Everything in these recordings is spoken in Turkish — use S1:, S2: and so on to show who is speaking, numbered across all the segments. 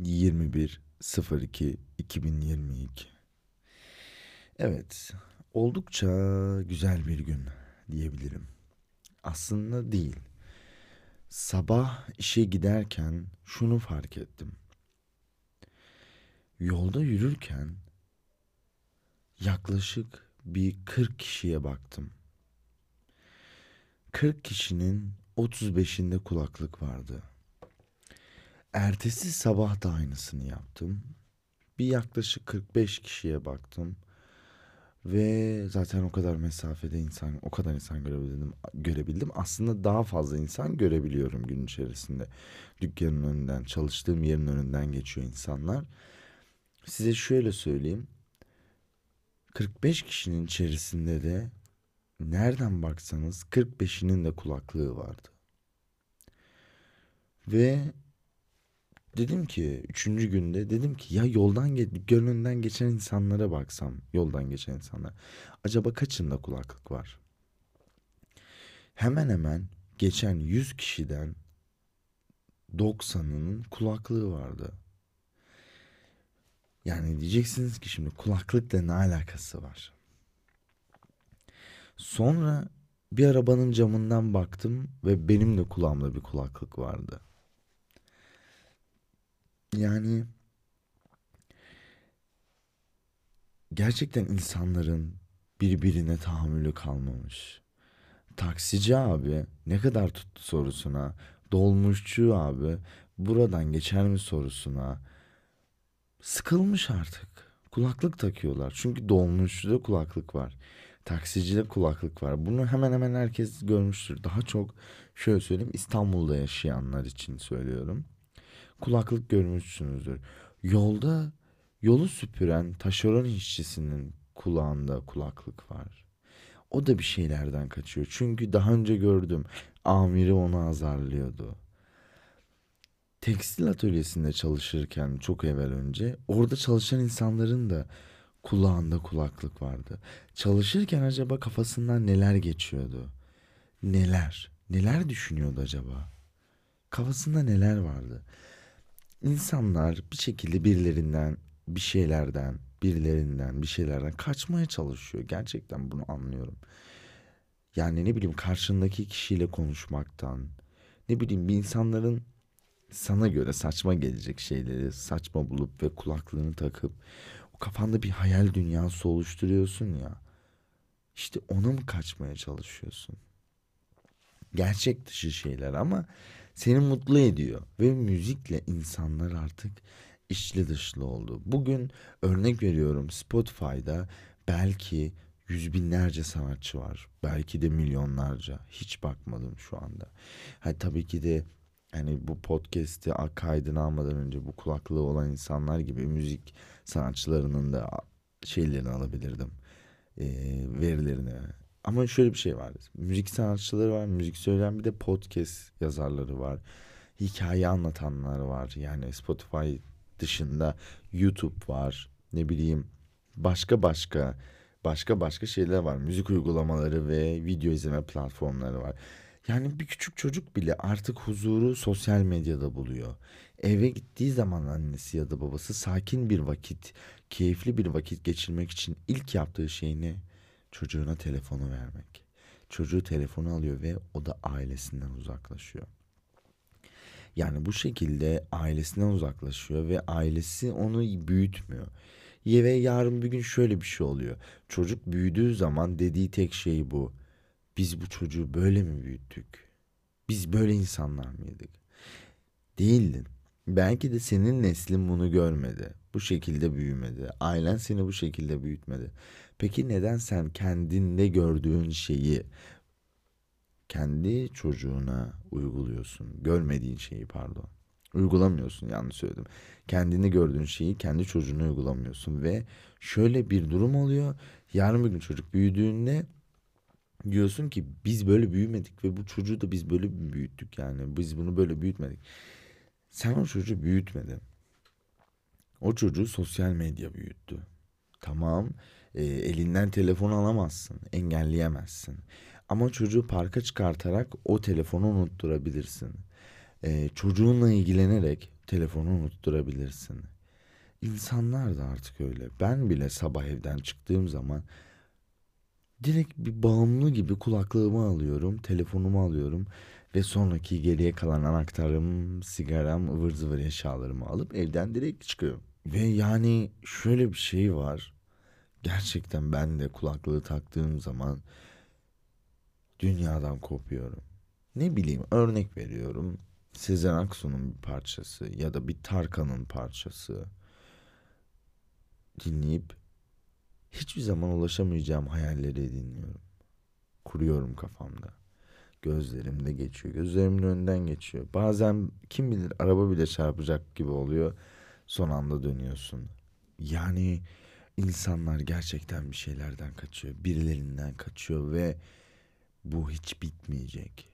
S1: 21 02 2022 Evet, oldukça güzel bir gün diyebilirim. Aslında değil. Sabah işe giderken şunu fark ettim. Yolda yürürken yaklaşık bir 40 kişiye baktım. 40 kişinin 35'inde kulaklık vardı. Ertesi sabah da aynısını yaptım. Bir yaklaşık 45 kişiye baktım. Ve zaten o kadar mesafede insan, o kadar insan görebildim, görebildim. Aslında daha fazla insan görebiliyorum gün içerisinde. Dükkanın önünden, çalıştığım yerin önünden geçiyor insanlar. Size şöyle söyleyeyim. 45 kişinin içerisinde de nereden baksanız 45'inin de kulaklığı vardı. Ve dedim ki üçüncü günde dedim ki ya yoldan gönlünden geçen insanlara baksam yoldan geçen insanlar acaba kaçında kulaklık var? Hemen hemen geçen 100 kişiden 90'ının kulaklığı vardı. Yani diyeceksiniz ki şimdi kulaklıkla ne alakası var? Sonra bir arabanın camından baktım ve benim de kulağımda bir kulaklık vardı. Yani gerçekten insanların birbirine tahammülü kalmamış. Taksici abi ne kadar tuttu sorusuna, dolmuşçu abi buradan geçer mi sorusuna sıkılmış artık. Kulaklık takıyorlar. Çünkü dolmuşçuda kulaklık var. Taksicide kulaklık var. Bunu hemen hemen herkes görmüştür. Daha çok şöyle söyleyeyim İstanbul'da yaşayanlar için söylüyorum kulaklık görmüşsünüzdür. Yolda yolu süpüren taşeron işçisinin kulağında kulaklık var. O da bir şeylerden kaçıyor. Çünkü daha önce gördüm amiri onu azarlıyordu. Tekstil atölyesinde çalışırken çok evvel önce orada çalışan insanların da kulağında kulaklık vardı. Çalışırken acaba kafasından neler geçiyordu? Neler? Neler düşünüyordu acaba? Kafasında neler vardı? İnsanlar bir şekilde birilerinden, bir şeylerden, birilerinden, bir şeylerden kaçmaya çalışıyor. Gerçekten bunu anlıyorum. Yani ne bileyim karşındaki kişiyle konuşmaktan, ne bileyim bir insanların sana göre saçma gelecek şeyleri saçma bulup ve kulaklığını takıp o kafanda bir hayal dünyası oluşturuyorsun ya. İşte ona mı kaçmaya çalışıyorsun? Gerçek dışı şeyler ama seni mutlu ediyor ve müzikle insanlar artık içli dışlı oldu. Bugün örnek veriyorum Spotify'da belki yüz binlerce sanatçı var. Belki de milyonlarca. Hiç bakmadım şu anda. Ha, tabii ki de hani bu podcast'i kaydını almadan önce bu kulaklığı olan insanlar gibi müzik sanatçılarının da şeylerini alabilirdim. E, verilerini ama şöyle bir şey var. Müzik sanatçıları var, müzik söyleyen bir de podcast yazarları var. Hikaye anlatanlar var. Yani Spotify dışında YouTube var. Ne bileyim başka başka başka başka şeyler var. Müzik uygulamaları ve video izleme platformları var. Yani bir küçük çocuk bile artık huzuru sosyal medyada buluyor. Eve gittiği zaman annesi ya da babası sakin bir vakit, keyifli bir vakit geçirmek için ilk yaptığı şey ne? Çocuğuna telefonu vermek. Çocuğu telefonu alıyor ve o da ailesinden uzaklaşıyor. Yani bu şekilde ailesinden uzaklaşıyor ve ailesi onu büyütmüyor. Ve yarın bir gün şöyle bir şey oluyor. Çocuk büyüdüğü zaman dediği tek şey bu. Biz bu çocuğu böyle mi büyüttük? Biz böyle insanlar mıydık? Değildin. Belki de senin neslin bunu görmedi. Bu şekilde büyümedi. Ailen seni bu şekilde büyütmedi. Peki neden sen kendinde gördüğün şeyi kendi çocuğuna uyguluyorsun? Görmediğin şeyi pardon. Uygulamıyorsun yanlış söyledim. Kendini gördüğün şeyi kendi çocuğuna uygulamıyorsun ve şöyle bir durum oluyor. Yarın bir gün çocuk büyüdüğünde diyorsun ki biz böyle büyümedik ve bu çocuğu da biz böyle büyüttük yani. Biz bunu böyle büyütmedik. Sen o çocuğu büyütmedin. O çocuğu sosyal medya büyüttü. Tamam e, elinden telefonu alamazsın, engelleyemezsin. Ama çocuğu parka çıkartarak o telefonu unutturabilirsin. E, çocuğunla ilgilenerek telefonu unutturabilirsin. İnsanlar da artık öyle. Ben bile sabah evden çıktığım zaman direkt bir bağımlı gibi kulaklığımı alıyorum, telefonumu alıyorum ve sonraki geriye kalan anahtarım, sigaram, ıvır zıvır eşyalarımı alıp evden direkt çıkıyorum. Ve yani şöyle bir şey var. Gerçekten ben de kulaklığı taktığım zaman dünyadan kopuyorum. Ne bileyim örnek veriyorum. Sezen Aksu'nun bir parçası ya da bir Tarkan'ın parçası dinleyip hiçbir zaman ulaşamayacağım hayalleri dinliyorum. Kuruyorum kafamda. Gözlerimde geçiyor. Gözlerimin önünden geçiyor. Bazen kim bilir araba bile çarpacak gibi oluyor. Son anda dönüyorsun. Yani insanlar gerçekten bir şeylerden kaçıyor. Birilerinden kaçıyor ve bu hiç bitmeyecek.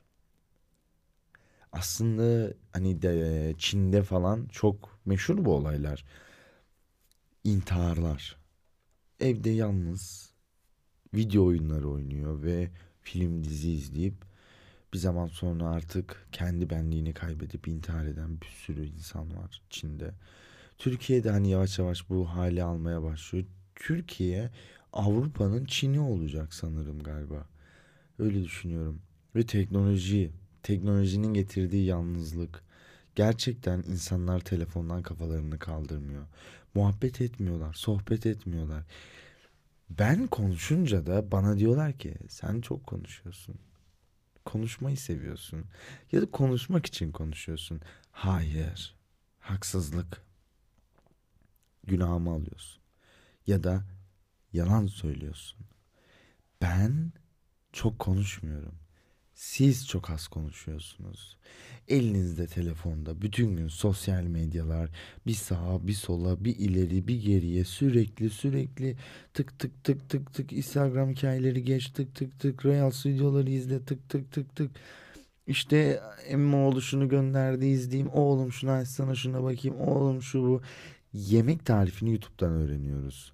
S1: Aslında hani de Çin'de falan çok meşhur bu olaylar. İntiharlar. Evde yalnız video oyunları oynuyor ve film dizi izleyip bir zaman sonra artık kendi benliğini kaybedip intihar eden bir sürü insan var Çin'de. Türkiye'de hani yavaş yavaş bu hali almaya başlıyor. Türkiye Avrupa'nın Çin'i olacak sanırım galiba. Öyle düşünüyorum. Ve teknoloji, teknolojinin getirdiği yalnızlık. Gerçekten insanlar telefondan kafalarını kaldırmıyor. Muhabbet etmiyorlar, sohbet etmiyorlar. Ben konuşunca da bana diyorlar ki sen çok konuşuyorsun. Konuşmayı seviyorsun. Ya da konuşmak için konuşuyorsun. Hayır. Haksızlık. Günahımı alıyorsun. Ya da yalan söylüyorsun. Ben çok konuşmuyorum. Siz çok az konuşuyorsunuz. Elinizde telefonda bütün gün sosyal medyalar bir sağa bir sola bir ileri bir geriye sürekli sürekli tık tık tık tık tık Instagram hikayeleri geç tık tık tık Reels videoları izle tık tık tık tık. İşte emmoğlu şunu gönderdi izleyeyim oğlum şunu açsana şuna bakayım oğlum şu bu. Yemek tarifini YouTube'dan öğreniyoruz.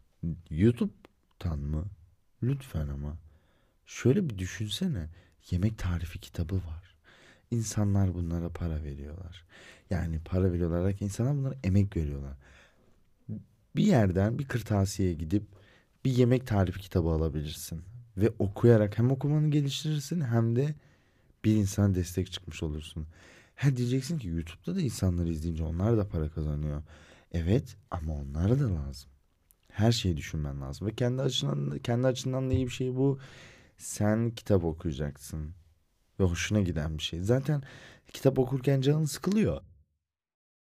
S1: YouTube'dan mı? Lütfen ama. Şöyle bir düşünsene. Yemek tarifi kitabı var. İnsanlar bunlara para veriyorlar. Yani para veriyorlar insanlar bunlara emek veriyorlar. Bir yerden bir kırtasiyeye gidip bir yemek tarifi kitabı alabilirsin. Ve okuyarak hem okumanı geliştirirsin hem de bir insana destek çıkmış olursun. Ha diyeceksin ki YouTube'da da insanları izleyince onlar da para kazanıyor. Evet ama onlara da lazım. Her şeyi düşünmen lazım. Ve kendi açından, kendi açından da iyi bir şey bu. Sen kitap okuyacaksın. Ve hoşuna giden bir şey. Zaten kitap okurken canın sıkılıyor.